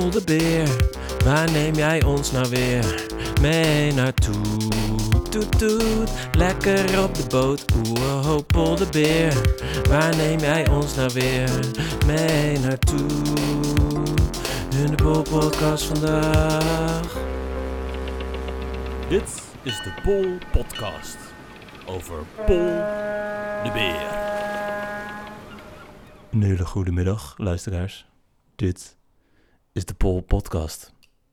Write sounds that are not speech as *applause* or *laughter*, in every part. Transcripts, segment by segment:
De Beer, waar neem jij ons nou weer mee naartoe? Toet toet, lekker op de boot, oeh ho Pol de Beer, waar neem jij ons nou weer mee naartoe? In de Pol podcast vandaag. Dit is de Pol Podcast over Pol de Beer. Een hele goede middag, luisteraars. Dit is de Pol Podcast,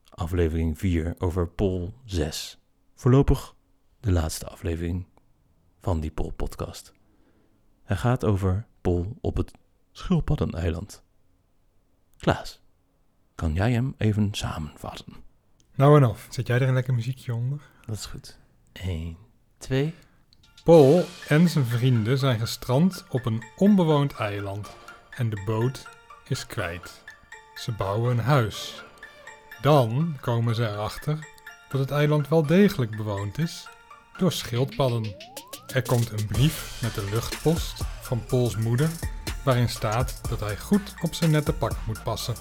aflevering 4 over Pol 6. Voorlopig de laatste aflevering van die Pol Podcast. Hij gaat over Pol op het Schildpaddeneiland. Klaas, kan jij hem even samenvatten? Nou en of. Zet jij er een lekker muziekje onder? Dat is goed. 1, 2. Paul en zijn vrienden zijn gestrand op een onbewoond eiland en de boot is kwijt. Ze bouwen een huis. Dan komen ze erachter dat het eiland wel degelijk bewoond is door schildpadden. Er komt een brief met de luchtpost van Pauls moeder waarin staat dat hij goed op zijn nette pak moet passen.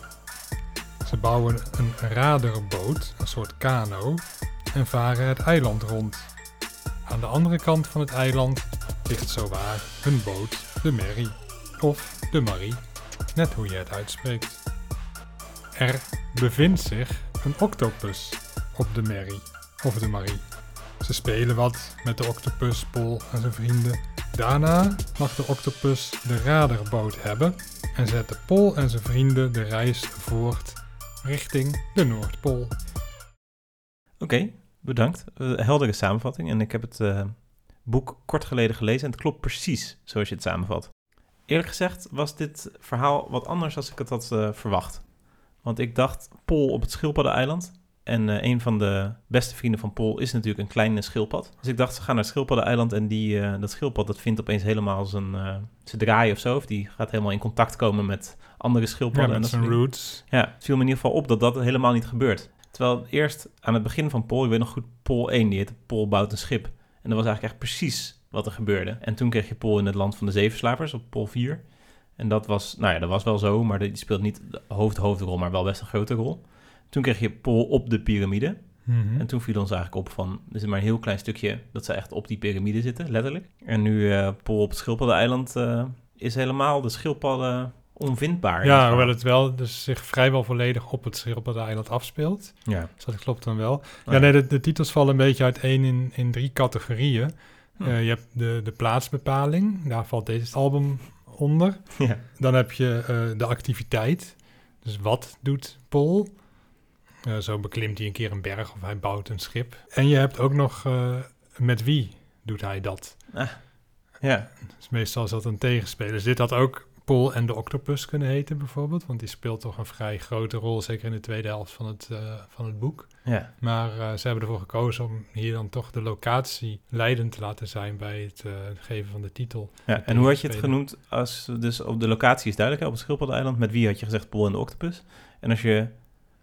Ze bouwen een raderboot, een soort kano, en varen het eiland rond. Aan de andere kant van het eiland ligt zowaar hun boot, de Merry, of de Marie, net hoe je het uitspreekt. Er bevindt zich een octopus op de Merry, of de Marie. Ze spelen wat met de octopus, Paul en zijn vrienden. Daarna mag de octopus de raderboot hebben en zetten Paul en zijn vrienden de reis voort richting de Noordpool. Oké, bedankt. Eh, heldere samenvatting. En ik heb het eh, boek kort geleden gelezen en het klopt precies zoals je het samenvat. Eerlijk gezegd was dit verhaal wat anders dan ik het had eh, verwacht. Want ik dacht, Pol op het schildpaddeneiland. En eh, een van de beste vrienden van Pol is natuurlijk een kleine schildpad. Dus ik dacht, ze gaan naar het schildpaddeneiland en die, eh, dat schildpad dat vindt opeens helemaal zijn, eh zijn draai of zo. Of die gaat helemaal in contact komen met andere Ja, schildpadden. en met zijn roots. Ja, het viel me in ieder geval op dat dat helemaal niet gebeurt. Terwijl eerst aan het begin van Pol, ik weet nog goed, Pol 1, die heette Pol bouwt een schip. En dat was eigenlijk echt precies wat er gebeurde. En toen kreeg je Pol in het land van de zevenslavers op Pol 4. En dat was, nou ja, dat was wel zo, maar die speelt niet de hoofd-hoofdrol, maar wel best een grote rol. Toen kreeg je Pol op de piramide. Mhm. En toen viel ons eigenlijk op van, er is maar een heel klein stukje dat ze echt op die piramide zitten, letterlijk. En nu eh Pol op het schildpaddeneiland eh is helemaal de schildpadden onvindbaar. Ja, hoewel het wel dus zich vrijwel volledig op het schildpaddeneiland afspeelt. Ja. Dus dat klopt dan wel. Oh Ja, nee, de, de titels vallen een beetje uiteen in, in drie categorieën. Hm. Eh, je hebt de, de plaatsbepaling, daar valt deze album onder. *laughs* ja. Dan heb je eh, de activiteit. Dus wat doet Paul? Zo beklimt hij een keer een berg of hij bouwt een schip. En je hebt ook nog eh, met wie doet hij dat? Ja, Dus meestal is dat een tegenspeler. Dus dit had ook Paul en de Octopus kunnen heten bijvoorbeeld. Want die speelt toch een vrij grote rol, zeker in de tweede helft van het, eh, van het boek. ja. Maar eh, ze hebben ervoor gekozen om hier dan toch de locatie leidend te laten zijn bij het, eh, het geven van de titel. ja. En hoe had je het genoemd als, dus op de locatie is duidelijk, hè, op het schildpaddeneiland, met wie had je gezegd Pol en de Octopus? En als je,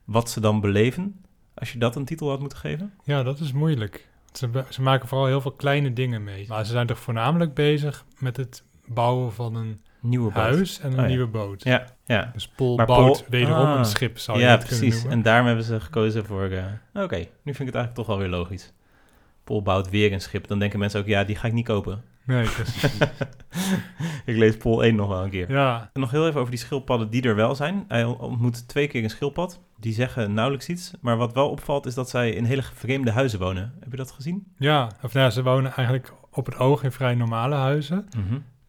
wat ze dan beleven, als je dat een titel had moeten geven? Ja, dat is moeilijk. Ze, ze maken vooral heel veel kleine dingen mee. Maar ze zijn toch voornamelijk bezig met het bouwen van een Nieuwe boot. huis en een Oh ja. nieuwe boot. Ja, ja. Dus Paul Maar bouwt Paul- wederom Ah. een schip, zou je ja, het precies. noemen. En daarom hebben ze gekozen voor... eh, Oké, nu vind ik het eigenlijk toch wel weer logisch. Pol bouwt weer een schip. Dan denken mensen ook, ja, die ga ik niet kopen. Nee, precies. *laughs* ik lees Pol 1 nog wel een keer. ja, En nog heel even over die schildpadden die er wel zijn. Hij ontmoet twee keer een schildpad. Die zeggen nauwelijks iets. Maar wat wel opvalt is dat zij in hele vreemde huizen wonen. Heb je dat gezien? ja, of nou ja, ze wonen eigenlijk op het oog in vrij normale huizen.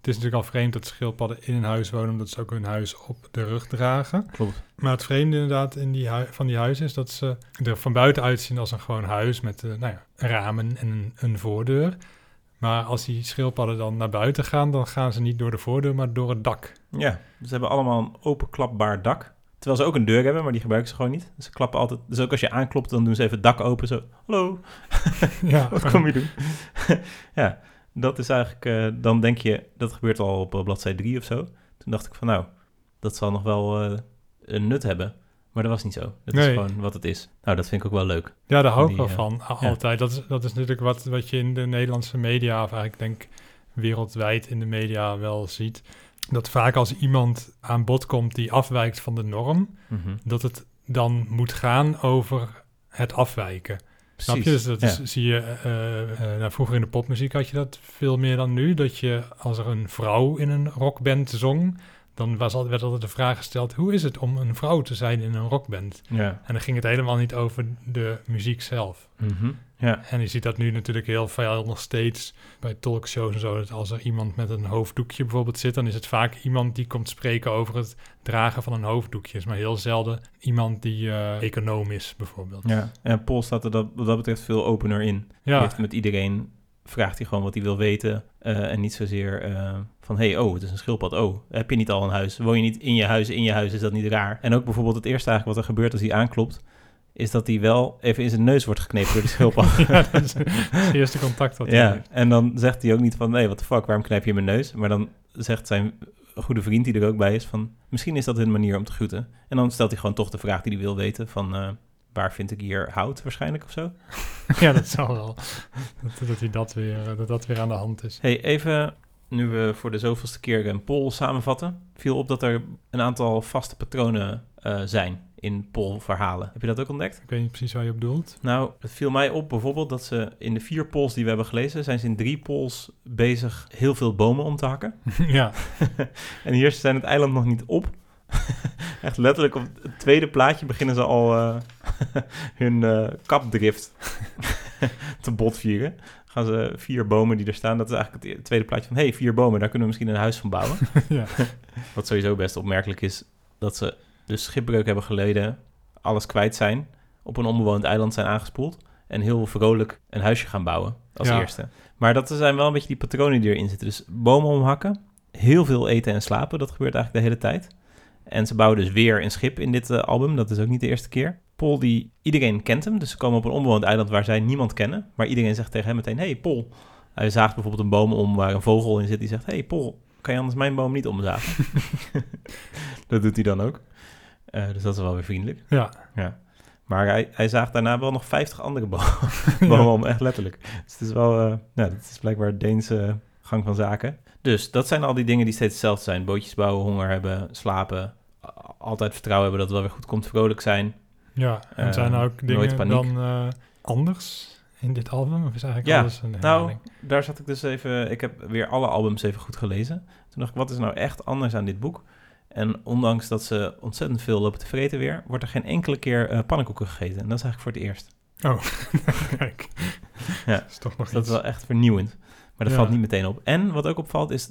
Het is natuurlijk al vreemd dat schildpadden in een huis wonen, omdat ze ook hun huis op de rug dragen. Klopt. Maar het vreemde inderdaad in die van die huizen is dat ze er van buiten uitzien als een gewoon huis met eh, nou ja, ramen en een, een voordeur. Maar als die schildpadden dan naar buiten gaan, dan gaan ze niet door de voordeur, maar door het dak. Ja, ze hebben allemaal een openklapbaar dak. Terwijl ze ook een deur hebben, maar die gebruiken ze gewoon niet. Ze klappen altijd. Dus ook als je aanklopt, dan doen ze even het dak open. Zo, hallo, Ja, *laughs* wat kom je doen? *laughs* ja, dat is eigenlijk... eh, dan denk je, dat gebeurt al op eh, bladzijde 3 of zo. Toen dacht ik van, nou, dat zal nog wel eh, een nut hebben. Maar dat was niet zo. Dat is gewoon wat het is. Nou, dat vind ik ook wel leuk. Ja, daar hou ik wel van, altijd. Dat is, dat is natuurlijk wat, wat je in de Nederlandse media, of eigenlijk denk wereldwijd in de media wel ziet. Dat vaak als iemand aan bod komt die afwijkt van de norm, Mhm. dat het dan moet gaan over het afwijken. Snap je? Dus dat is, ja. zie je, eh, eh, nou, vroeger in de popmuziek had je dat veel meer dan nu. Dat je, als er een vrouw in een rockband zong, dan was al, werd altijd de vraag gesteld, hoe is het om een vrouw te zijn in een rockband? Ja. En dan ging het helemaal niet over de muziek zelf. Mhm. ja. En je ziet dat nu natuurlijk heel veel nog steeds bij talkshows en zo. Dat als er iemand met een hoofddoekje bijvoorbeeld zit, dan is het vaak iemand die komt spreken over het dragen van een hoofddoekje. Is maar heel zelden iemand die eh, econoom is, bijvoorbeeld. Ja, en Paul staat er dat, wat dat betreft veel opener in. Ja, heeft met iedereen, vraagt hij gewoon wat hij wil weten. eh, en niet zozeer eh, van, hey, oh, het is een schildpad. Oh, heb je niet al een huis? Woon je niet in je huis? In je huis is dat niet raar. En ook bijvoorbeeld het eerste eigenlijk wat er gebeurt als hij aanklopt... is dat hij wel even in zijn neus wordt geknepen door die schildpad. *laughs* ja, dat is het eerste contact wat hij ja, heeft. en dan zegt hij ook niet van, nee, wat de fuck, waarom knijp je mijn neus? Maar dan zegt zijn goede vriend die er ook bij is van, misschien is dat een manier om te groeten. En dan stelt hij gewoon toch de vraag die hij wil weten van, eh, waar vind ik hier hout waarschijnlijk of zo? *laughs* Ja, dat zal wel. Dat, dat, hij dat, weer, eh, dat dat weer aan de hand is. Hey, even nu we voor de zoveelste keer een poll samenvatten, viel op dat er een aantal vaste patronen eh, zijn in poll-verhalen. Heb je dat ook ontdekt? Ik weet niet precies waar je op doelt. Nou, het viel mij op bijvoorbeeld dat ze in de vier polls die we hebben gelezen, zijn ze in drie polls bezig heel veel bomen om te hakken. *laughs* ja, *laughs* En hier zijn het eiland nog niet op. *laughs* Echt letterlijk op het tweede plaatje beginnen ze al eh, *laughs* hun eh, kapdrift *laughs* te botvieren. Gaan ze vier bomen die er staan, dat is eigenlijk het tweede plaatje van... hey, vier bomen, daar kunnen we misschien een huis van bouwen. ja. Wat sowieso best opmerkelijk is, dat ze dus schipbreuk hebben geleden, alles kwijt zijn, op een onbewoond eiland zijn aangespoeld en heel vrolijk een huisje gaan bouwen als Ja. eerste. Maar dat zijn wel een beetje die patronen die erin zitten. Dus bomen omhakken, heel veel eten en slapen, dat gebeurt eigenlijk de hele tijd. En ze bouwen dus weer een schip in dit eh, album, dat is ook niet de eerste keer. Paul, die, iedereen kent hem, dus ze komen op een onbewoond eiland waar zij niemand kennen. Maar iedereen zegt tegen hem meteen, hey Paul. Hij zaagt bijvoorbeeld een boom om waar een vogel in zit, die zegt, hey Paul, kan je anders mijn boom niet omzagen? *laughs* dat doet hij dan ook. Eh, dus dat is wel weer vriendelijk. ja. Ja. Maar hij, hij zaagt daarna wel nog 50 andere bomen, *laughs* bomen om, echt letterlijk. Dus het is wel, eh ja, dat is blijkbaar de Deense gang van zaken. Dus dat zijn al die dingen die steeds hetzelfde zijn. Bootjes bouwen, honger hebben, slapen, altijd vertrouwen hebben dat het wel weer goed komt, vrolijk zijn. Ja, en zijn er ook dingen dan eh, anders in dit album? Of is eigenlijk Ja, alles een Nou, daar zat ik dus even, ik heb weer alle albums even goed gelezen. Toen dacht ik, wat is nou echt anders aan dit boek? En ondanks dat ze ontzettend veel lopen te vreten weer, wordt er geen enkele keer eh, pannenkoeken gegeten. En dat is eigenlijk voor het eerst. *laughs* Kijk. Ja, Dat is toch nog Dus dat is iets. wel echt vernieuwend. Maar dat Ja. valt niet meteen op. En wat ook opvalt is,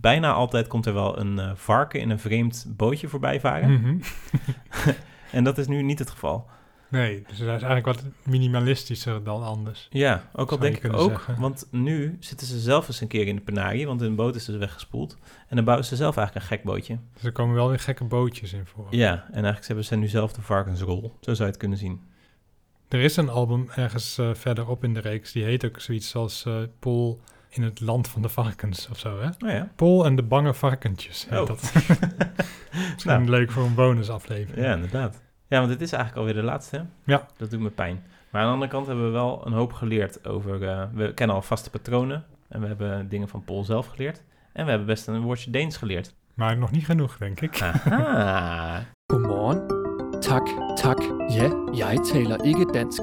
bijna altijd komt er wel een eh, varken in een vreemd bootje voorbij varen. Mhm. *laughs* En dat is nu niet het geval. Nee, dus hij is eigenlijk wat minimalistischer dan anders. Ja, ook al denk ik ook, zeggen. want nu zitten ze zelf eens een keer in de penarie, want hun boot is dus weggespoeld. En dan bouwen ze zelf eigenlijk een gek bootje. Dus er komen wel weer gekke bootjes in voor. Ja, en eigenlijk hebben ze nu zelf de varkensrol. Zo zou je het kunnen zien. Er is een album ergens eh, verderop in de reeks, die heet ook zoiets als Paul in het land van de varkens of zo, hè? Oh ja. Paul en de bange varkentjes. Oh. dat. *laughs* *laughs* Misschien Nou. leuk voor een bonusaflevering. Ja, inderdaad. Ja, want dit is eigenlijk alweer de laatste, hè? Ja. Dat doet me pijn. Maar aan de andere kant hebben we wel een hoop geleerd over... eh, we kennen al vaste patronen. En we hebben dingen van Paul zelf geleerd. En we hebben best een woordje Deens geleerd. Maar nog niet genoeg, denk ik. Godmorgen. *laughs* Tak, tak. Ja, jeg taler ikke dansk.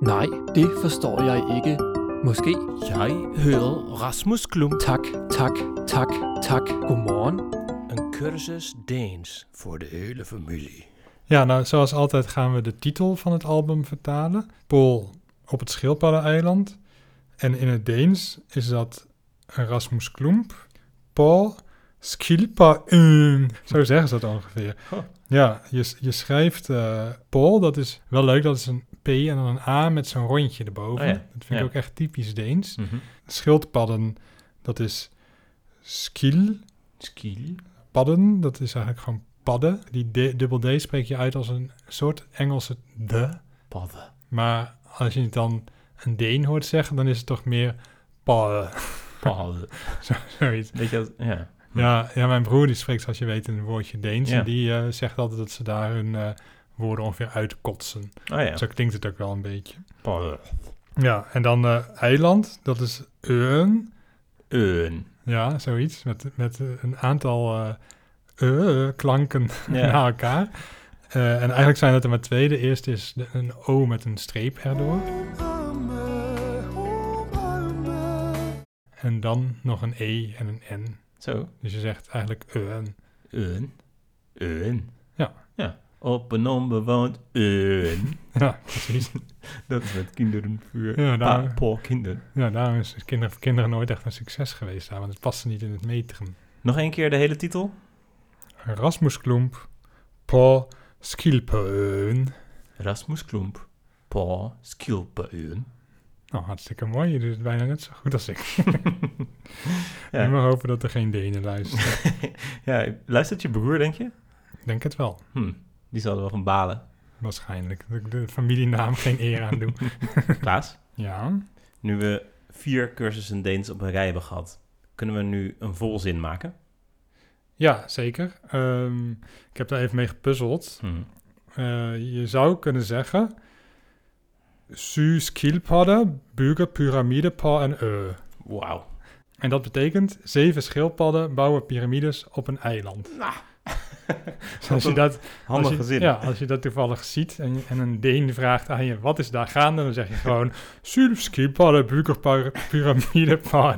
Nej, det forstår jeg ikke. Måske. Jeg hører Rasmus Klump. Tak, tak, tak, tak. Godmorgen. Een cursus Deens voor de hele familie. Ja, nou, zoals altijd gaan we de titel van het album vertalen. Paul op het Schildpaddeneiland. En in het Deens is dat Rasmus Klump. Paul Schildpadden. Zo zeggen ze dat ongeveer. Oh. Ja, je, je schrijft eh, Paul, dat is wel leuk, dat is een P en dan een A met zo'n rondje erboven. Oh ja, Dat vind ja. ik ook echt typisch Deens. Mhm. Schildpadden, dat is skil. Skiel. Padden, dat is eigenlijk gewoon padden. Die D, dubbel D spreek je uit als een soort Engelse de. Padden. Maar als je het dan een Deen hoort zeggen, dan is het toch meer padden. Padden. *laughs* Zoiets. Weet je dat? Ja. Ja, ja, mijn broer die spreekt, zoals je weet, een woordje Deens. Ja. En die eh, zegt altijd dat ze daar hun eh, woorden ongeveer uitkotsen. Oh ja. Zo klinkt het ook wel een beetje. Ja, en dan eh, eiland, dat is een. Een. Ja, zoiets. Met, met eh, een aantal eh, klanken Ja. *laughs* na elkaar. En eigenlijk zijn het er maar twee. De eerste is de- een O met een streep erdoor. En dan nog een E en een N. Zo. Dus je zegt eigenlijk een. Een. Een. Ja. Ja. Op een onbewoond. *laughs* Ja, precies. *laughs* Dat is met kinderen voor Ja, daar- kinderen. Ja, daarom is kinderen voor kinderen nooit echt een succes geweest. daar, Want het paste niet in het metrum. Nog één keer de hele titel. Rasmus Klomp, Paul Skilpeun. Rasmus Klomp. Pa, skilpeun. Nou, hartstikke mooi. Je doet het bijna net zo goed als ik. Ja. Ik mag hopen dat er geen Denen luisteren. *laughs* ja, luistert je broer, denk je? Ik denk het wel. Hm, die zal er wel van balen. Waarschijnlijk. Ik de familienaam geen eer aan doe. *laughs* Klaas, Ja. nu we vier cursussen Deens op een rij hebben gehad, kunnen we nu een volzin maken? Ja, zeker. Ehm, ik heb daar even mee gepuzzeld. Hm. Eh, je zou kunnen zeggen... Su skilpadden, pyramidepal en ö. Wauw. En dat betekent zeven schildpadden bouwen piramides op een eiland. Nou, Dus als je dat, als handige je, zin. Ja, als je dat toevallig ziet en, en een Deen vraagt aan je, wat is daar gaande? Dan zeg je gewoon, Su skilpadden, bugen pyramidepal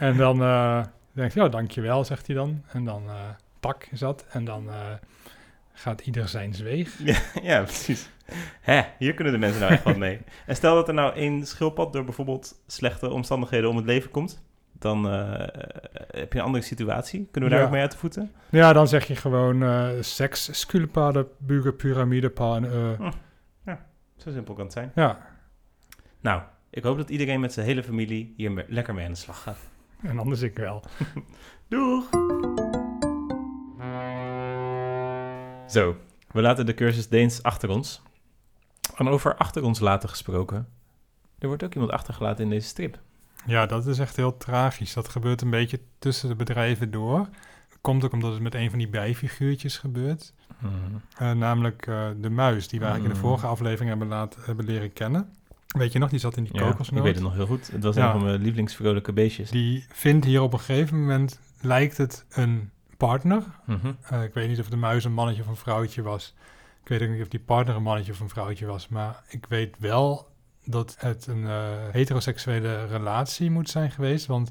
en dan eh denk je, ja, dankjewel, zegt hij dan. En dan eh tak is dat. En dan eh, gaat ieder zijn zweeg. Ja, *laughs* ja, precies. Hè, hier kunnen de mensen nou echt wat mee. *laughs* En stel dat er nou één schildpad door bijvoorbeeld slechte omstandigheden om het leven komt, dan eh, heb je een andere situatie. Kunnen we daar Ja. ook mee uit de voeten? Ja, dan zeg je gewoon eh seks, sculpade, bugen, pyramidepal en ö. Zo simpel kan het zijn. Ja, Nou, ik hoop dat iedereen met zijn hele familie hier me- lekker mee aan de slag gaat. en anders ik wel. *laughs* Doeg! Zo, we laten de cursus Deens achter ons. En over achter ons laten gesproken. Er wordt ook iemand achtergelaten in deze strip. Ja, dat is echt heel tragisch. Dat gebeurt een beetje tussen de bedrijven door. Komt ook omdat het met een van die bijfiguurtjes gebeurt. Eh, namelijk eh, de muis, die we eigenlijk in de Mm. vorige aflevering hebben, laten, hebben leren kennen. Weet je nog, die zat in die Ja, ik kokosnoot. weet het nog heel goed. Het was Ja. een van mijn lievelingsvrolijke beestjes. Die vindt hier op een gegeven moment, lijkt het een partner. Mhm. Eh, ik weet niet of de muis een mannetje of een vrouwtje was. Ik weet ook niet of die partner een mannetje of een vrouwtje was. Maar ik weet wel dat het een eh, heteroseksuele relatie moet zijn geweest. Want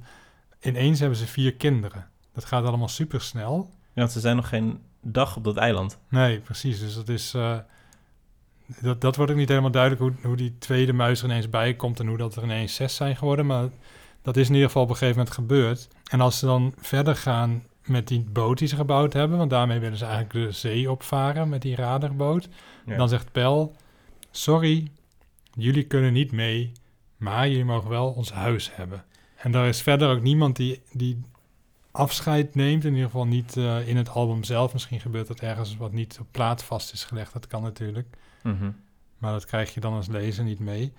ineens hebben ze vier kinderen. Dat gaat allemaal super snel. Ja, want ze zijn nog geen dag op dat eiland. Nee, precies. Dus dat is. eh, dat, dat wordt ook niet helemaal duidelijk hoe, hoe die tweede muis er ineens bij komt en hoe dat er ineens zes zijn geworden. Maar dat is in ieder geval op een gegeven moment gebeurd. En als ze dan verder gaan met die boot die ze gebouwd hebben, want daarmee willen ze eigenlijk de zee opvaren met die radarboot. Ja. Dan zegt Pel: Sorry, jullie kunnen niet mee, maar jullie mogen wel ons huis hebben. En daar is verder ook niemand die, die afscheid neemt. In ieder geval niet eh, in het album zelf. Misschien gebeurt dat ergens wat niet op plaat vast is gelegd. Dat kan natuurlijk. Mhm. Maar dat krijg je dan als lezer niet mee.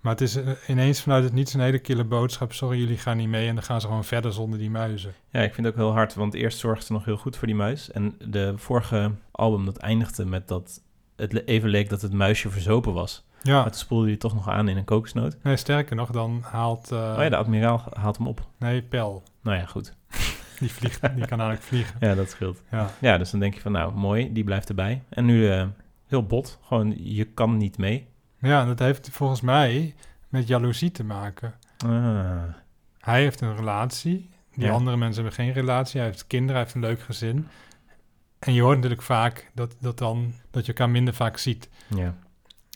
Maar het is eh, ineens vanuit het niets een hele kille boodschap. Sorry, jullie gaan niet mee. En dan gaan ze gewoon verder zonder die muizen. Ja, ik vind het ook heel hard, want eerst zorgde ze nog heel goed voor die muis. En de vorige album, dat eindigde met dat het even leek dat het muisje verzopen was. Ja, Maar toen spoelde hij toch nog aan in een kokosnoot. nee, sterker nog, dan haalt... eh, oh ja, de admiraal haalt hem op. Nee, Pel. Nou ja, goed. *laughs* Die, vliegt, die kan namelijk vliegen. Ja, dat scheelt. Ja. Ja, dus dan denk je van nou, mooi, die blijft erbij. En nu eh, heel bot, gewoon je kan niet mee. ja, en dat heeft volgens mij met jaloezie te maken. Ah, Hij heeft een relatie. Die Ja. andere mensen hebben geen relatie. Hij heeft kinderen, hij heeft een leuk gezin. En je hoort natuurlijk vaak dat, dat, dan, dat je elkaar minder vaak ziet. ja.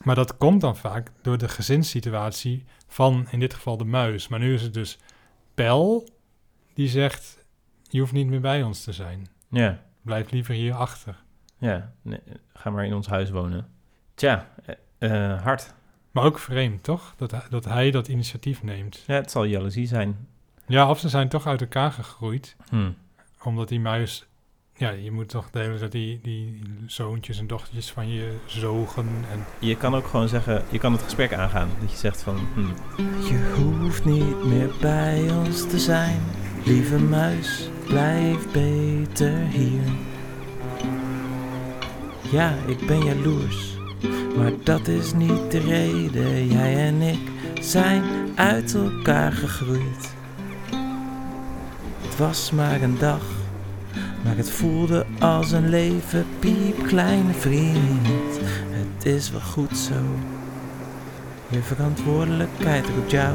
Maar dat komt dan vaak door de gezinssituatie van in dit geval de muis. Maar nu is het dus Pel die zegt: Je hoeft niet meer bij ons te zijn. Ja, Blijf liever hier achter. ja. Nee, ga maar in ons huis wonen. Tja, eh, hard. Maar ook vreemd, toch? Dat, hij- dat hij dat initiatief neemt. Ja, het zal jaloezie zijn. Ja, of ze zijn toch uit elkaar gegroeid. Hm. Omdat die muis... Ja, je moet toch de hele tijd die, die zoontjes en dochtertjes van je zogen. En Je kan ook gewoon zeggen, je kan het gesprek aangaan. Dat je zegt van, hm, je hoeft niet meer bij ons te zijn. Lieve muis, blijf beter hier. Ja, ik ben jaloers, maar dat is niet de reden. Jij en ik zijn uit elkaar gegroeid. Het was maar een dag, Maar het voelde als een leven, piep, kleine vriend. Het is wel goed zo. Je verantwoordelijkheid roept jou.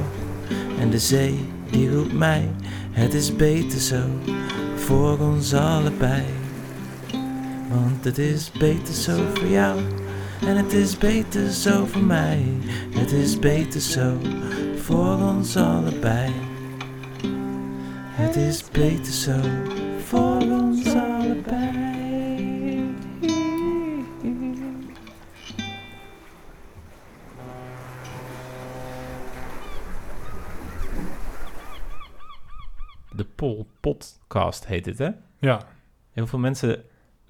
En de zee, die roept mij. Het is beter zo, voor ons allebei. Want het is beter zo voor jou. En het is beter zo voor mij. Het is beter zo voor ons allebei. Het is beter zo voor Podcast heet dit, hè? Ja, Heel veel mensen...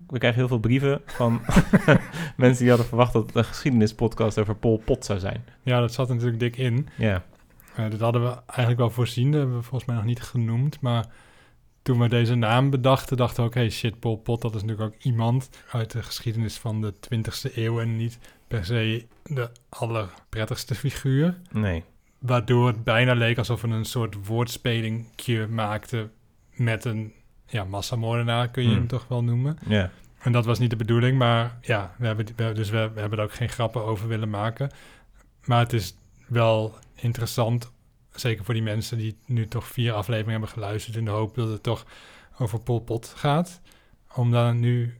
We krijgen heel veel brieven van *laughs* mensen die hadden verwacht dat het een geschiedenispodcast over Pol Pot zou zijn. ja, dat zat natuurlijk dik in. Ja, Eh, dat hadden we eigenlijk wel voorzien. Dat hebben we volgens mij nog niet genoemd. Maar toen we deze naam bedachten, dachten we ook... hey, shit, Pol Pot, dat is natuurlijk ook iemand uit de geschiedenis van de 20e eeuw... en niet per se de allerprettigste figuur. nee. Waardoor het bijna leek alsof we een soort woordspelingje maakten... met een ja, massamoordenaar, kun je Hmm. hem toch wel noemen. Ja, En dat was niet de bedoeling, maar ja, we hebben, we, dus we, we hebben er ook geen grappen over willen maken. Maar het is wel interessant, zeker voor die mensen die nu toch vier afleveringen hebben geluisterd... in de hoop dat het toch over Pol Pot gaat. Om daar nu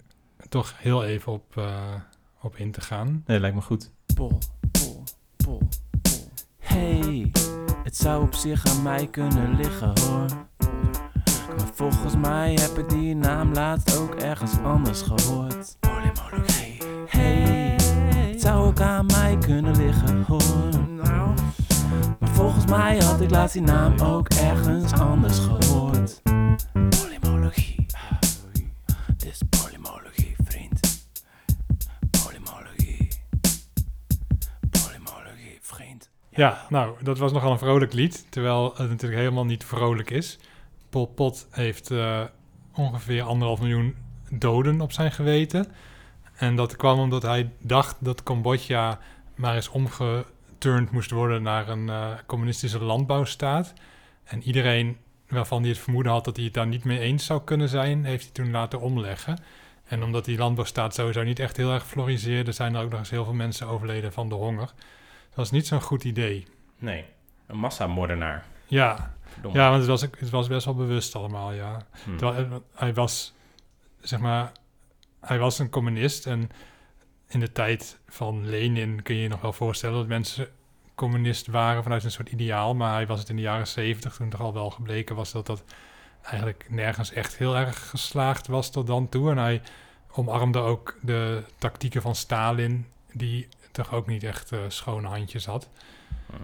toch heel even op, eh, op in te gaan. nee, lijkt me goed. Pol, pol, pol, pol. Hey, het zou op zich aan mij kunnen liggen hoor. Maar volgens mij heb ik die naam laatst ook ergens anders gehoord. Polymologie. Hey, het zou ook aan mij kunnen liggen hoor. Maar volgens mij had ik laatst die naam ook ergens anders gehoord. Polymologie. Dit is polymologie, vriend. Polymologie. Polymologie, vriend. Ja, nou, dat was nogal een vrolijk lied, terwijl het natuurlijk helemaal niet vrolijk is. Pol Pot heeft eh, ongeveer anderhalf miljoen doden op zijn geweten. En dat kwam omdat hij dacht dat Cambodja maar eens omgeturnd moest worden naar een eh, communistische landbouwstaat. En iedereen waarvan hij het vermoeden had dat hij het daar niet mee eens zou kunnen zijn, heeft hij toen laten omleggen. En omdat die landbouwstaat sowieso niet echt heel erg floriseerde, zijn er ook nog eens heel veel mensen overleden van de honger. Dat was niet zo'n goed idee. Nee, een massamoordenaar. Ja, Verdomme. ja want het was, het was best wel bewust allemaal, ja. Hm. Terwijl, eh, hij was, zeg maar, hij was een communist. En in de tijd van Lenin kun je je nog wel voorstellen dat mensen communist waren vanuit een soort ideaal. Maar hij was het in de jaren zeventig, toen toch al wel gebleken was dat dat eigenlijk nergens echt heel erg geslaagd was tot dan toe. En hij omarmde ook de tactieken van Stalin, die toch ook niet echt eh, schone handjes had. Hm.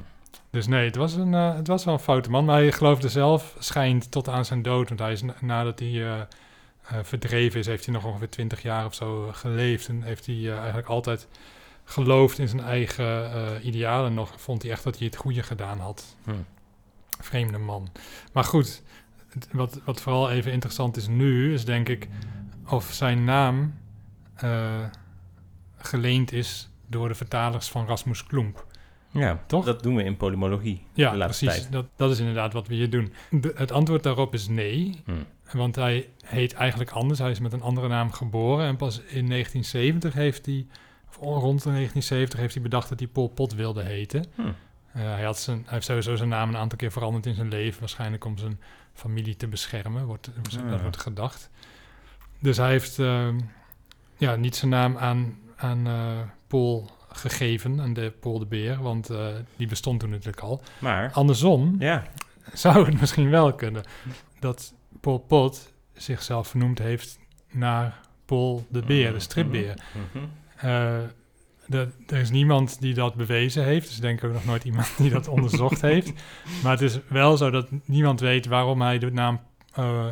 Dus nee, het was, een, eh, het was wel een foute man. Maar hij geloofde zelf, schijnt tot aan zijn dood. Want hij is na- nadat hij eh, eh, verdreven is, heeft hij nog ongeveer twintig jaar of zo geleefd. En heeft hij eigenlijk altijd geloofd in zijn eigen idealen nog. Vond hij echt dat hij het goede gedaan had. Hm. Vreemde man. Maar goed, wat, wat vooral even interessant is nu, is denk ik of zijn naam geleend is door de vertalers van Rasmus Klump. Ja, Toch? Dat doen we in polymologie Ja, de laatste precies. tijd. Dat, dat is inderdaad wat we hier doen. De- het antwoord daarop is nee. Hm. Want hij heet eigenlijk anders. Hij is met een andere naam geboren. En pas in 1970 heeft hij, of rond de 1970 heeft hij bedacht dat hij Pol Pot wilde heten. Hm. Eh, hij, had zijn, hij heeft sowieso zijn naam een aantal keer veranderd in zijn leven. Waarschijnlijk om zijn familie te beschermen, wordt, Ah. dat wordt gedacht. Dus hij heeft ehm, ja, niet zijn naam aan, aan eh, Paul gegeven, aan de Paul de Beer. Want eh, die bestond toen natuurlijk al. Maar, Andersom ja, zou het *laughs* misschien wel kunnen dat Pol Pot zichzelf vernoemd heeft naar Paul de Beer, de stripbeer. Mhm. Eh, de- er is niemand die dat bewezen heeft. Dus denk ik ook nog nooit iemand die dat onderzocht *laughs* heeft. Maar het is wel zo dat niemand weet waarom hij de naam eh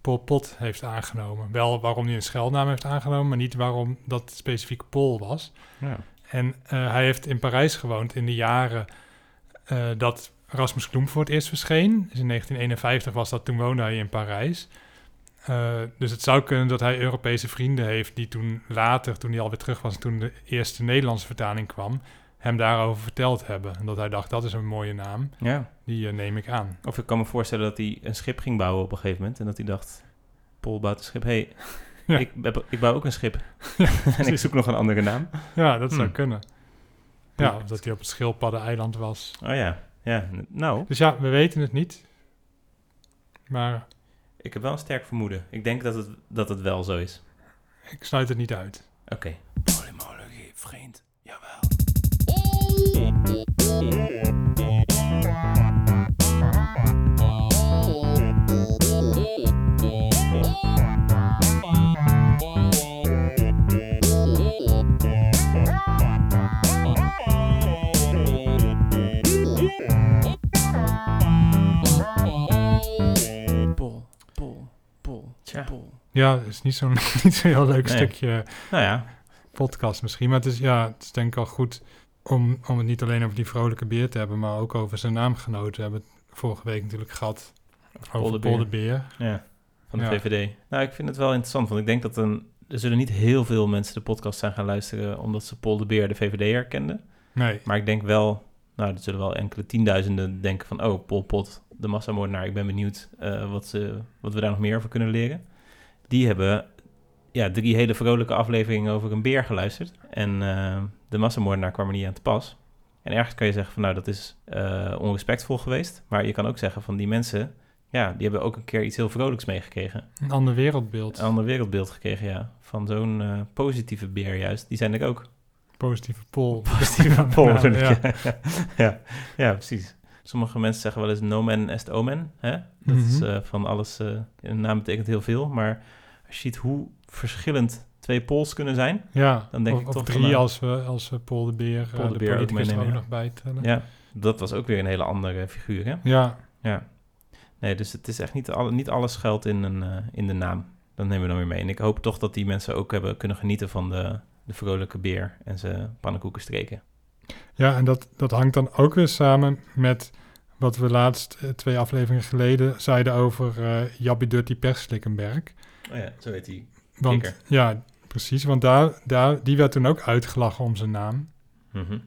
Pol Pot heeft aangenomen. Wel waarom hij een scheldnaam heeft aangenomen, maar niet waarom dat specifiek Pol was. Ja. En eh, hij heeft in Parijs gewoond in de jaren eh, dat Rasmus Klump voor het eerst verscheen. Dus in 1951 was dat, toen woonde hij in Parijs. Eh, dus het zou kunnen dat hij Europese vrienden heeft die toen later, toen hij alweer terug was, toen de eerste Nederlandse vertaling kwam, hem daarover verteld hebben. En dat hij dacht, dat is een mooie naam, ja. die neem ik aan. Of ik kan me voorstellen dat hij een schip ging bouwen op een gegeven moment. En dat hij dacht, Paul bouwt een schip. hey, Ja. ik, heb, ik bouw ook een schip. *laughs* en ik zoek nog een andere naam. Ja, dat zou Hmm. kunnen. Ja, of dat hij op het schildpaddeneiland was. Oh ja, ja. Nou, Dus ja, we weten het niet. Maar ik heb wel een sterk vermoeden. Ik denk dat het, dat het wel zo is. ik sluit het niet uit. Oké. Polymologie, vriend. Jawel. Ja, het is niet zo'n *laughs* niet heel leuk Nee. stukje Nou ja, podcast misschien. Maar het is, ja, het is denk ik al goed om, om het niet alleen over die vrolijke beer te hebben, maar ook over zijn naamgenoten. We hebben het vorige week natuurlijk gehad over de Beer. Ja. Van de Ja. VVD. Nou, ik vind het wel interessant, want ik denk dat een, er zullen niet heel veel mensen de podcast zijn gaan luisteren omdat ze Paul de Beer de VVD herkenden. Nee, Maar ik denk wel, nou, er zullen wel enkele tienduizenden denken van, oh, Pol Pot, de massamoordenaar, ik ben benieuwd eh, wat, ze, wat we daar nog meer over kunnen leren. Die hebben ja, drie hele vrolijke afleveringen over een beer geluisterd. En eh, de massamoordenaar kwam er niet aan te pas. En ergens kan je zeggen van, nou, dat is eh, onrespectvol geweest. Maar je kan ook zeggen van, die mensen, ja, die hebben ook een keer iets heel vrolijks meegekregen. een ander wereldbeeld. Een ander wereldbeeld gekregen, ja. Van zo'n eh, positieve beer juist. Die zijn er ook. Positieve Paul. Positieve *laughs* ja. ja. *laughs* ja, ja, precies. Sommige mensen zeggen wel eens nomen est omen. Hè? Dat is Mhm. eh, van alles, eh, een naam betekent heel veel. Maar als je ziet hoe verschillend twee Pools kunnen zijn. Ja, Dan denk of, ik toch drie nou, als we, als we Paul de Beer, Paul eh, de Beer politicus ook nog bij tellen. Ja, dat was ook weer een hele andere figuur, hè? Ja, Ja. Nee, dus het is echt niet, alle, niet alles geldt in, een, eh, in de naam. Dat nemen we dan weer mee. En ik hoop toch dat die mensen ook hebben kunnen genieten van de, de vrolijke beer en zijn pannenkoeken streken. Ja en dat, dat hangt dan ook weer samen met wat we laatst eh, twee afleveringen geleden zeiden over eh Jabby Dirty Perslikkenberg. Oh ja, zo heet hij. Want, Kikker. Ja, precies. Want daar, daar, die werd toen ook uitgelachen om zijn naam. Mhm.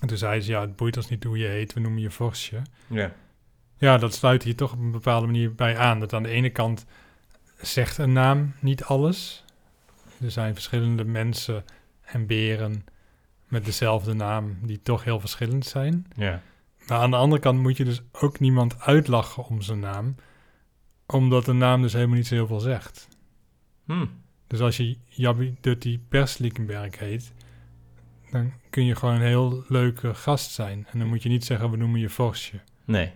En toen zei ze, ja, het boeit ons niet hoe je heet, we noemen je Vosje. Ja. Ja, dat sluit hier toch op een bepaalde manier bij aan. Dat aan de ene kant zegt een naam niet alles. Er zijn verschillende mensen en beren met dezelfde naam die toch heel verschillend zijn. Ja. Maar aan de andere kant moet je dus ook niemand uitlachen om zijn naam, omdat een naam dus helemaal niet zo heel veel zegt. Hm. Dus als je Jabby Dutty Persliekenberg heet, dan kun je gewoon een heel leuke gast zijn. En dan moet je niet zeggen, we noemen je Vosje. Nee.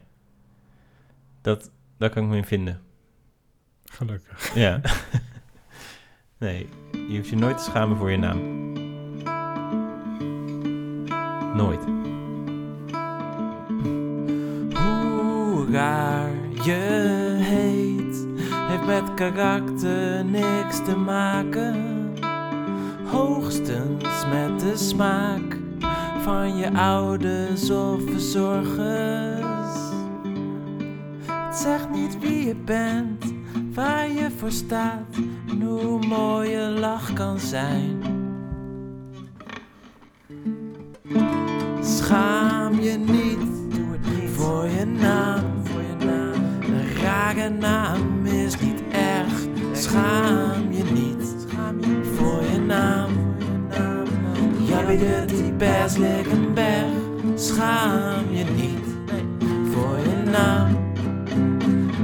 Dat, daar kan ik me in vinden. Gelukkig. Ja. *laughs* nee, je hoeft je nooit te schamen voor je naam. Nooit. Hoe raar je heet, heeft met karakter niks te maken. Hoogstens met de smaak van je ouders of verzorgers. Het zegt niet wie je bent, waar je voor staat en hoe mooi je lach kan zijn. Bent die best een berg. Schaam je niet, nee, voor je naam.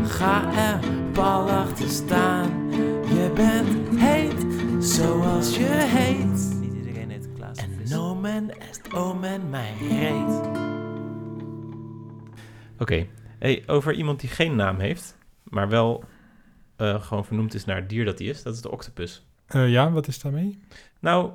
Ga er pal achter staan. Je bent heet, zoals je heet. Niet iedereen heet Klaas. En nomen est omen mijn reet. Oké. Hey, over iemand die geen naam heeft, maar wel eh, gewoon vernoemd is naar het dier dat hij is. Dat is de octopus. Eh, ja, wat is daarmee? Nou,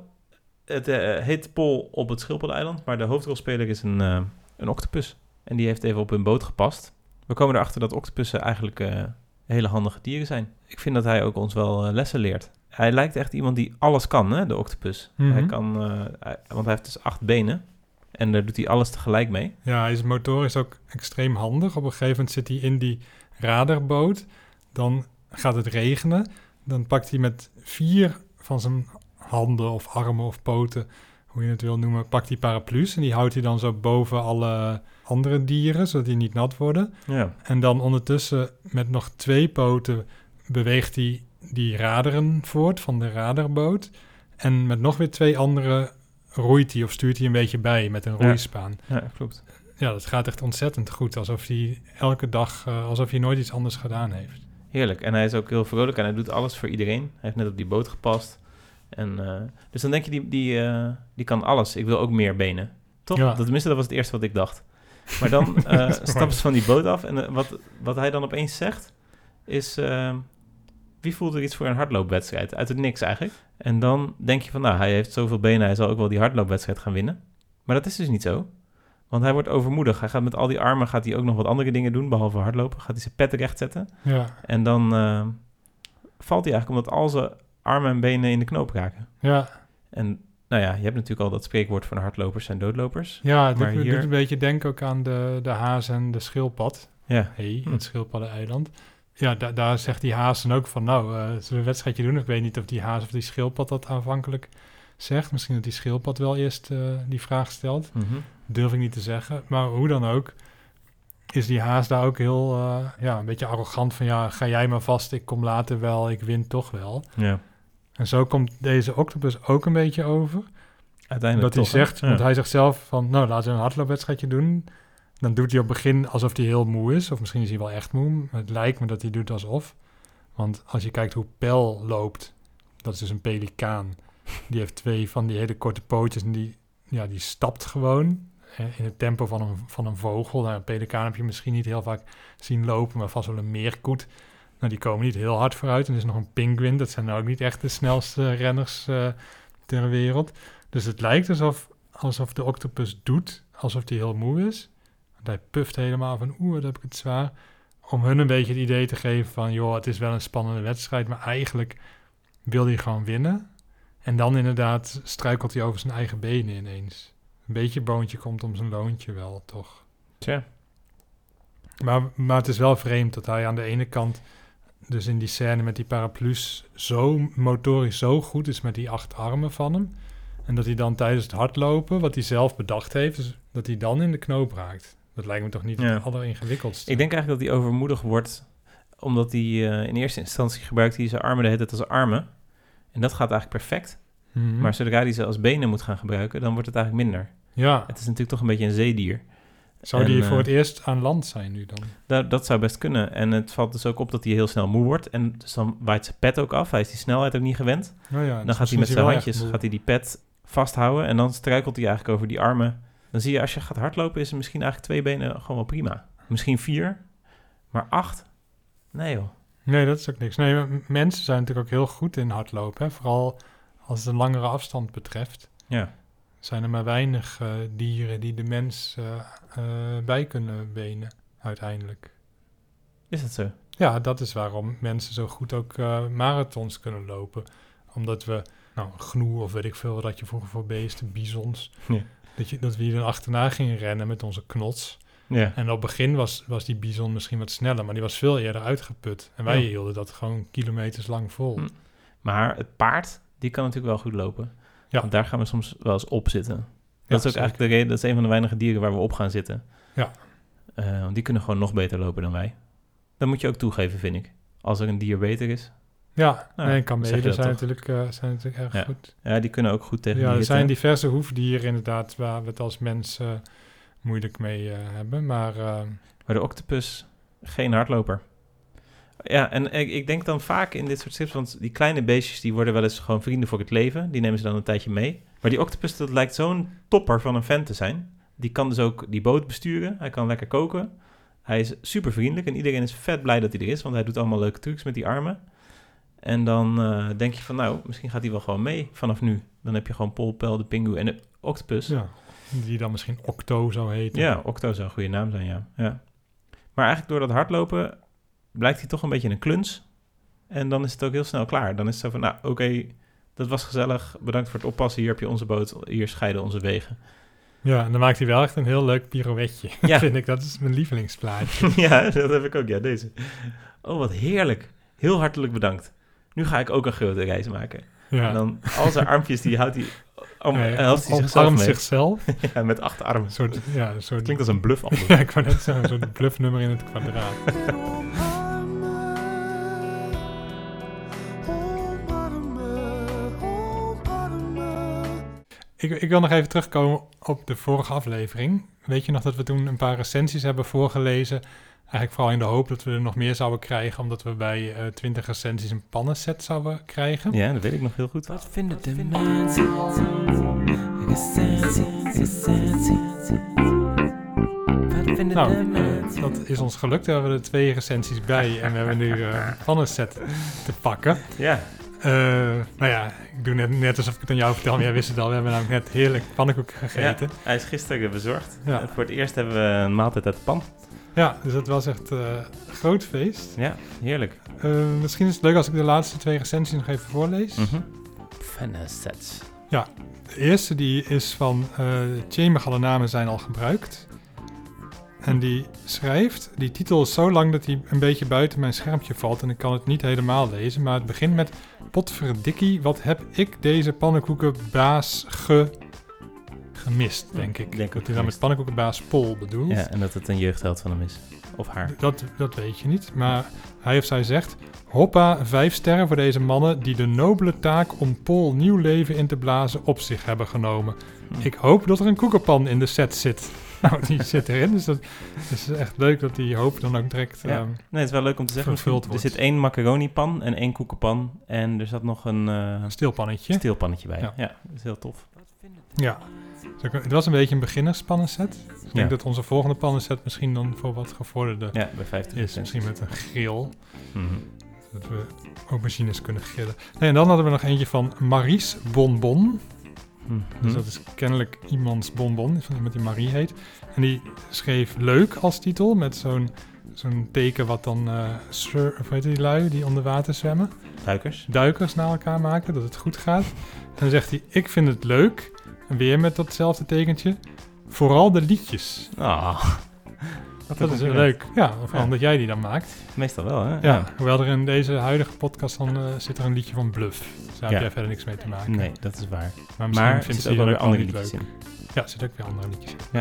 het eh, heet Pol op het Schildpadeiland, maar de hoofdrolspeler is een, eh, een octopus. En die heeft even op hun boot gepast. We komen erachter dat octopussen eigenlijk eh, hele handige dieren zijn. Ik vind dat hij ook ons wel lessen leert. Hij lijkt echt iemand die alles kan, hè, de octopus. Mhm. Hij kan, hij- want hij heeft dus acht benen. En daar doet hij alles tegelijk mee. Ja, hij is motorisch ook extreem handig. Op een gegeven moment zit hij in die radarboot. Dan gaat het regenen. Dan pakt hij met vier van zijn handen of armen of poten, hoe je het wil noemen, pakt hij paraplu's. En die houdt hij dan zo boven alle andere dieren, zodat die niet nat worden. Ja. En dan ondertussen met nog twee poten beweegt hij die raderen voort van de radarboot. En met nog weer twee andere roeit hij of stuurt hij een beetje bij met een roeispaan. Ja, klopt. Ja, dat gaat echt ontzettend goed. Alsof hij elke dag, eh, alsof hij nooit iets anders gedaan heeft. Heerlijk. En hij is ook heel vrolijk en hij doet alles voor iedereen. Hij heeft net op die boot gepast. En, eh, dus dan denk je, die, die, eh, die kan alles. Ik wil ook meer benen. Toch? Ja. Dat, tenminste, dat was het eerste wat ik dacht. *laughs* Maar dan mooi. stapt ze van die boot af. En wat, wat hij dan opeens zegt, is... wie voelt er iets voor een hardloopwedstrijd? Uit het niks eigenlijk. En dan denk je van, nou, hij heeft zoveel benen. Hij zal ook wel die hardloopwedstrijd gaan winnen. Maar dat is dus niet zo. Want hij wordt overmoedig. Hij gaat met al die armen gaat hij ook nog wat andere dingen doen, behalve hardlopen. Gaat hij zijn pet rechtzetten. Ja, En dan valt hij eigenlijk omdat al zijn armen en benen in de knoop raken. ja, En nou ja, je hebt natuurlijk al dat spreekwoord van hardlopers zijn doodlopers. ja het Maar doet, hier- doet een beetje denken ook aan de, de haas en de schildpad. Ja, Hey, Hm. het schildpaddeneiland. Ja, da- daar zegt die haas dan ook van, nou, eh zullen we een wedstrijdje doen? Ik weet niet of die haas of die schildpad dat aanvankelijk zegt. Misschien dat die schildpad wel eerst eh, die vraag stelt. Mhm. Durf ik niet te zeggen. Maar hoe dan ook, is die haas daar ook heel, eh, ja, een beetje arrogant van, ja, ga jij maar vast, ik kom later wel, ik win toch wel. ja. En zo komt deze octopus ook een beetje over. uiteindelijk dat hij hè? zegt, Ja. want hij zegt zelf van, nou, laten we een hardloopwedstrijdje doen. Dan doet hij op het begin alsof hij heel moe is. Of misschien is hij wel echt moe. Maar het lijkt me dat hij doet alsof. Want als je kijkt hoe Pel loopt, dat is dus een pelikaan. Die heeft twee van die hele korte pootjes en die, ja, die stapt gewoon hè, in het tempo van een, van een vogel. Nou, een pelikaan heb je misschien niet heel vaak zien lopen, maar vast wel een meerkoet. Nou, die komen niet heel hard vooruit. En er is nog een pinguïn. Dat zijn nou ook niet echt de snelste renners eh, ter wereld. Dus het lijkt alsof, alsof de octopus doet alsof hij heel moe is. Want hij puft helemaal van, oeh, wat heb ik het zwaar. Om hun een beetje het idee te geven van, joh, het is wel een spannende wedstrijd. Maar eigenlijk wil hij gewoon winnen. En dan inderdaad struikelt hij over zijn eigen benen ineens. Een beetje boontje komt om zijn loontje wel, toch? Tja. Maar, maar het is wel vreemd dat hij aan de ene kant, dus in die scène met die paraplu's, zo motorisch zo goed is met die acht armen van hem. En dat hij dan tijdens het hardlopen, wat hij zelf bedacht heeft, dus dat hij dan in de knoop raakt. Dat lijkt me toch niet Ja. het alleringewikkeldste. Ik denk eigenlijk dat hij overmoedig wordt, omdat hij eh, in eerste instantie gebruikt hij zijn armen de hele tijd als armen. En dat gaat eigenlijk perfect. Mhm. Maar zodra hij ze als benen moet gaan gebruiken, dan wordt het eigenlijk minder. ja, Het is natuurlijk toch een beetje een zeedier. Zou en, die eh, voor het eerst aan land zijn nu dan? Dat, dat zou best kunnen. En het valt dus ook op dat hij heel snel moe wordt. En dus dan waait zijn pet ook af. Hij is die snelheid ook niet gewend. Oh ja, Dan dus gaat hij met zijn handjes gaat hij die pet vasthouden. En dan struikelt hij eigenlijk over die armen. Dan zie je, als je gaat hardlopen, is er misschien eigenlijk twee benen gewoon wel prima. Misschien vier, maar acht? Nee joh. Nee, dat is ook niks. Nee, mensen zijn natuurlijk ook heel goed in hardlopen. Hè? Vooral als het een langere afstand betreft. Ja. Zijn er maar weinig eh, dieren die de mens eh, eh, bij kunnen benen, uiteindelijk. Is dat zo? Ja, dat is waarom mensen zo goed ook marathons kunnen lopen. Omdat we, nou, gnoe of weet ik veel wat had je vroeger voor beesten, bizons. Ja. Dat, je, dat we hier dan achterna gingen rennen met onze knots. Ja. En op het begin was, was die bison misschien wat sneller, maar die was veel eerder uitgeput. En wij Ja. hielden dat gewoon kilometers lang vol. Hm. Maar het paard, die kan natuurlijk wel goed lopen. Ja. Want daar gaan we soms wel eens op zitten. Dat Ja, is ook zeker. eigenlijk de reden, dat is een van de weinige dieren waar we op gaan zitten. Ja. Eh, want die kunnen gewoon nog beter lopen dan wij. Dat moet je ook toegeven, vind ik. Als er een dier beter is. Ja, Nou, nee, dat zijn toch. natuurlijk, eh, zijn natuurlijk erg Ja. goed. Ja, die kunnen ook goed tegen Ja, er zijn diverse hoefdieren inderdaad waar we het als mens eh, moeilijk mee hebben. Maar Maar de octopus, geen hardloper. Ja, en ik, ik denk dan vaak in dit soort strips, want die kleine beestjes die worden wel eens gewoon vrienden voor het leven. Die nemen ze dan een tijdje mee. Maar die octopus, dat lijkt zo'n topper van een vent te zijn. Die kan dus ook die boot besturen. Hij kan lekker koken. Hij is super vriendelijk en iedereen is vet blij dat hij er is, want hij doet allemaal leuke trucs met die armen. En dan eh, denk je van, nou, misschien gaat hij wel gewoon mee vanaf nu. Dan heb je gewoon Pol, Pel, de pingu en de octopus. ja, die dan misschien Octo zou heten. Ja, Octo zou een goede naam zijn, ja. ja. Maar eigenlijk door dat hardlopen blijkt hij toch een beetje een kluns. En dan is het ook heel snel klaar. Dan is het zo van, nou, oké, dat was gezellig. Bedankt voor het oppassen. Hier heb je onze boot. Hier scheiden onze wegen. Ja, en dan maakt hij wel echt een heel leuk pirouetje. *laughs* Ja. *laughs* vind ik. Dat is mijn lievelingsplaatje. *laughs* ja, dat heb ik ook. Ja, deze. Oh, wat heerlijk. Heel hartelijk bedankt. Nu ga ik ook een grote reis maken. Ja. En dan al zijn armpjes, die houdt hij... Om, hij zichzelf mee. zichzelf. Ja, met acht armen. Een soort, ja, een soort... Klinkt als een bluff ja, ik wou net zeggen, een soort bluffnummer in het kwadraat. Ik, ik wil nog even terugkomen op de vorige aflevering. Weet je nog dat we toen een paar recensies hebben voorgelezen? Eigenlijk vooral in de hoop dat we er nog meer zouden krijgen, omdat we bij eh 20 recensies een pannenset zouden krijgen. Ja, dat weet ik nog heel goed. Wat vinden de mensen? Recensie, recensie. Wat vinden de Nou, mensen? dat is ons gelukt. We hebben er twee recensies bij en we hebben nu eh, een pannenset te pakken. Ja, Eh, nou ja, ik doe net, net alsof ik het aan jou vertel, maar jij wist het al. We hebben namelijk net heerlijk pannenkoek gegeten. ja, hij is gisteren bezorgd. Ja. En voor het eerst hebben we een maaltijd uit de pan. Ja, dus dat was echt eh, een groot feest. Ja, heerlijk. Eh, misschien is het leuk als ik de laatste twee recensies nog even voorlees. Mhm. Fanesets. De eerste die is van uh, Chamber, alle namen zijn al gebruikt. En die schrijft, die titel is zo lang dat hij een beetje buiten mijn schermpje valt en ik kan het niet helemaal lezen. Maar het begint met, potverdikkie, wat heb ik deze pannenkoekenbaas ge... gemist, denk ik. Denk dat hij dan met pannenkoekenbaas Pol bedoelt. Ja, en dat het een jeugdheld van hem is. Of haar. Dat, dat weet je niet, maar hij of zij zegt... Hoppa, vijf sterren voor deze mannen die de nobele taak om Paul nieuw leven in te blazen op zich hebben genomen. Hm. Ik hoop dat er een koekenpan in de set zit. *laughs* Nou, die zit erin, dus dat is echt leuk dat die hoop dan ook direct... Ja. ehm, Nee, het is wel leuk om te zeggen. Er zit één macaronipan en één koekenpan. En er zat nog een eh een stilpannetje. steelpannetje bij. Ja. Ja. dat is heel tof. Ja. Dus ook- Het was een beetje een beginnerspannenset. Ik denk Ja. dat onze volgende pannenset misschien dan voor wat gevorderde Ja, bij 50 is. Misschien met een grill. Mhm. Dat we aubergines kunnen grillen. Nee, en dan hadden we nog eentje van Maries Bonbon. Mhm. Dus dat is kennelijk iemands bonbon, van iemand die Marie heet. En die schreef leuk als titel, met zo'n zo'n teken wat dan, eh sur, of weet je die lui, die onder water zwemmen, Duikers. duikers naar elkaar maken, dat het goed gaat. En dan zegt hij, ik vind het leuk, en weer met datzelfde tekentje, vooral de liedjes. Ah, Dat is leuk. Ja, vooral Ja. omdat jij die dan maakt. Meestal wel, hè? Ja, hoewel er in deze huidige podcast dan eh, zit er een liedje van Bluff. Dus daar Ja. heb jij verder niks mee te maken. Nee, dat is waar. Maar misschien Maar er vindt zitten ze ook wel weer andere niet liedjes leuk. in. Ja, er zitten ook weer andere liedjes in. Ja.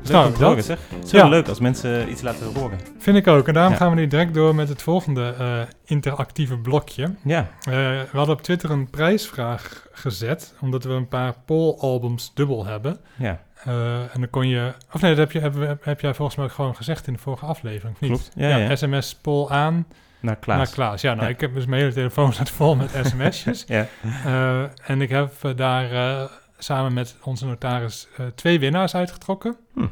Dus Leuk nou, dat horen, zeg. Het is Ja. wel leuk als mensen iets laten horen. vind ik ook. En daarom Ja. gaan we nu direct door met het volgende eh, interactieve blokje. Ja, Eh, we hadden op Twitter een prijsvraag gezet, omdat we een paar Paul-albums dubbel hebben. ja, Eh, en dan kon je... Of nee, dat heb, je, heb, heb jij volgens mij ook gewoon gezegd in de vorige aflevering, niet? klopt. Ja, ja. sms Paul aan Naar Klaas. naar Klaas. Ja, nou, ik heb dus mijn hele telefoon staat vol met *laughs* sms'jes. Ja, Eh, en ik heb eh, daar samen met onze notaris twee winnaars uitgetrokken. Hm.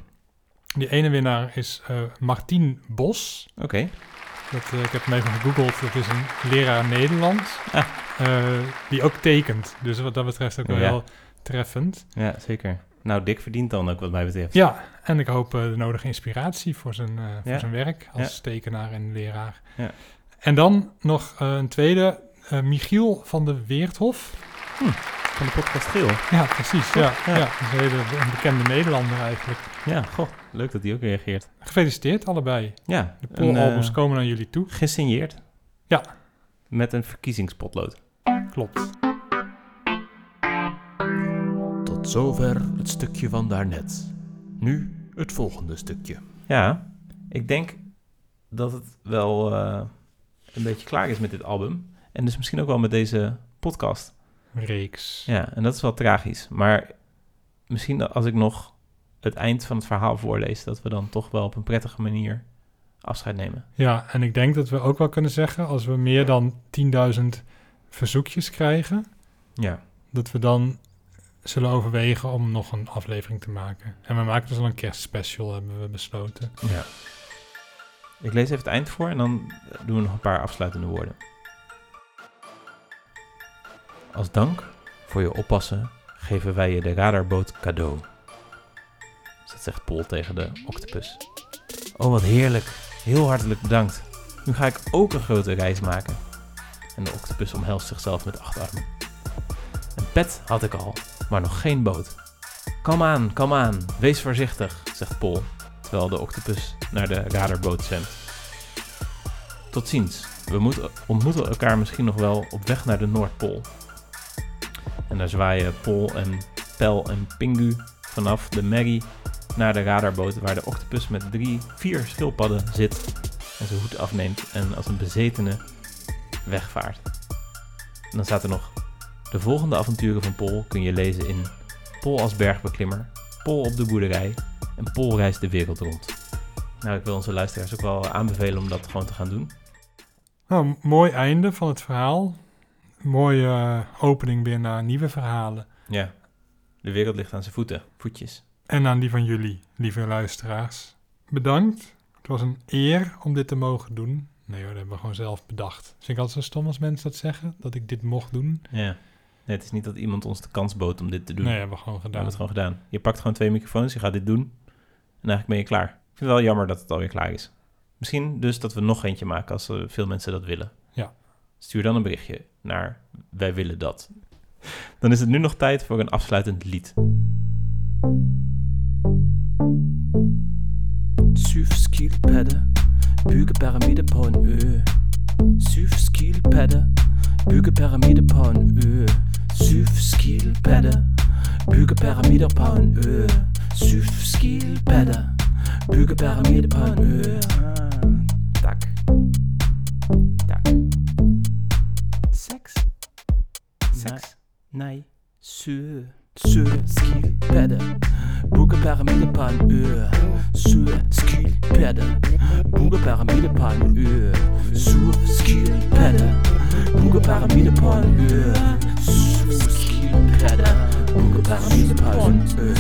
Die ene winnaar is Martien Bos. oké. Dat, ik heb hem even gegoogeld. Dat is een leraar Nederlands. Ah. Die ook tekent. Dus wat dat betreft ook wel heel treffend. Ja, zeker. Nou, Dick verdient dan ook wat mij betreft. Ja, en ik hoop eh, de nodige inspiratie voor zijn, eh, voor Ja. zijn werk als tekenaar en leraar. Ja. En dan nog eh, een tweede, Michiel van de Weerthof. Van de podcast Geel. Ja, precies. Ja, ja. Ja. een hele een bekende Nederlander eigenlijk. Ja, goh, leuk dat hij ook reageert. Gefeliciteerd allebei. Ja, De een, Paul-albums eh, komen naar jullie toe. gesigneerd. Ja. Met een verkiezingspotlood. Klopt. Zover het stukje van daarnet. Nu het volgende stukje. Ja, ik denk dat het wel eh, een beetje klaar is met dit album. En dus misschien ook wel met deze podcast. Reeks. Ja, en dat is wel tragisch. Maar misschien als ik nog het eind van het verhaal voorlees, dat we dan toch wel op een prettige manier afscheid nemen. Ja, en ik denk dat we ook wel kunnen zeggen, als we meer dan 10.000 verzoekjes krijgen, Ja, dat we dan zullen overwegen om nog een aflevering te maken. En we maken dus al een kerstspecial, hebben we besloten. ja. Ik lees even het eind voor en dan doen we nog een paar afsluitende woorden. Als dank voor je oppassen geven wij je de radarboot cadeau. Dat zegt Paul tegen de octopus. Oh, wat heerlijk. Heel hartelijk bedankt. Nu ga ik ook een grote reis maken. En de octopus omhelst zichzelf met acht armen. Een pet had ik al, maar nog geen boot. Kom aan, kom aan, wees voorzichtig, zegt Paul, terwijl de octopus naar de radarboot zwemt. Tot ziens, we moeten, ontmoeten elkaar misschien nog wel op weg naar de Noordpool. En daar zwaaien Paul en Pel en Pingu vanaf de Maggie naar de radarboot waar de octopus met drie, vier schildpadden zit en zijn hoed afneemt en als een bezetene wegvaart. En dan staat er nog, de volgende avonturen van Paul kun je lezen in Pol als bergbeklimmer, Pol op de boerderij en Pol reist de wereld rond. Nou, ik wil onze luisteraars ook wel aanbevelen om dat gewoon te gaan doen. Nou, mooi einde van het verhaal. Mooie eh, opening weer naar nieuwe verhalen. Ja, de wereld ligt aan zijn voeten, voetjes. En aan die van jullie, lieve luisteraars. Bedankt. Het was een eer om dit te mogen doen. Nee hoor, dat hebben we gewoon zelf bedacht. Vind ik altijd zo stom als mensen dat zeggen, dat ik dit mocht doen. Ja. Nee, het is niet dat iemand ons de kans bood om dit te doen. Nee, hebben we gewoon We gedaan. hebben het gewoon gedaan. Je pakt gewoon twee microfoons, je gaat dit doen. En eigenlijk ben je klaar. Ik vind het wel jammer dat het alweer klaar is. Misschien dus dat we nog eentje maken als veel mensen dat willen. Ja. Stuur dan een berichtje naar wij willen dat. Dan is het nu nog tijd voor een afsluitend lied. Syv skilpadder Bygge pyramide på en ø Syv skilpadder Bygge pyramider på en ø. Syv skilpadder Bygge pyramider på en ø. Syv skilpadder Bygge pyramider på en ø. Ah, Tak. Tak. Seks. Seks. Nej. Sø Sø Sølskilpadde Bukker pyramide på en ø Sølskilpadde Bukker pyramide på en ø Sølskilpadde Bukker pyramide på en ø Sølskilpadde Bukker pyramide på en ø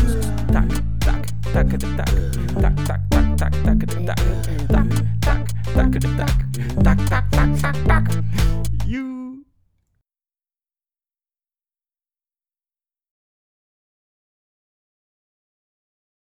Tak, tak, tak, tak Tak, tak, tak, tak, tak, tak Tak, tak, tak, tak, tak Tak, tak, tak, tak, tak